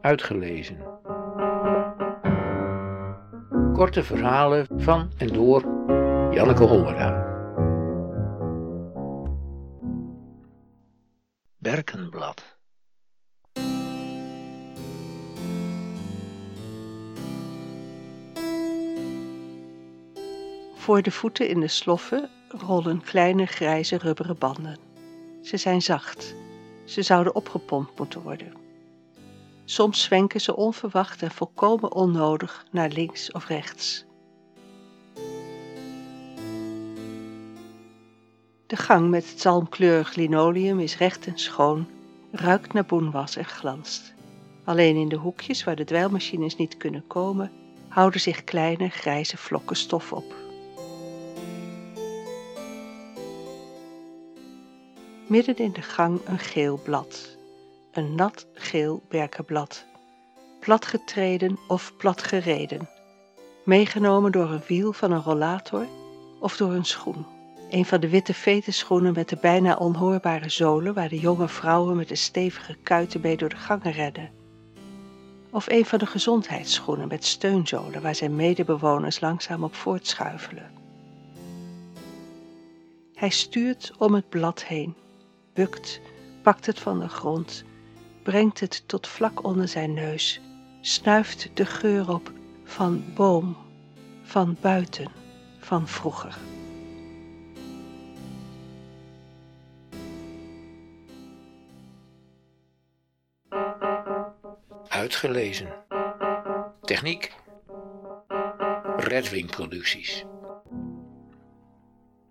uitgelezen. Korte verhalen van en door Janneke Hollera. Berkenblad. Voor de voeten in de sloffen rollen kleine grijze rubberen banden. Ze zijn zacht. Ze zouden opgepompt moeten worden. Soms zwenken ze onverwacht en volkomen onnodig naar links of rechts. De gang met het zalmkleurig linoleum is recht en schoon, ruikt naar boenwas en glanst. Alleen in de hoekjes waar de dweilmachines niet kunnen komen, houden zich kleine grijze vlokken stof op. Midden in de gang een geel blad, een nat geel berkenblad, platgetreden of platgereden, meegenomen door een wiel van een rollator of door een schoen. Een van de witte vetenschoenen met de bijna onhoorbare zolen waar de jonge vrouwen met een stevige kuitenbeen door de gangen redden. Of een van de gezondheidsschoenen met steunzolen waar zijn medebewoners langzaam op voortschuifelen. Hij stuurt om het blad heen, bukt, pakt het van de grond, brengt het tot vlak onder zijn neus, snuift de geur op van boom, van buiten, van vroeger. Uitgelezen. Techniek. Redwing Producties.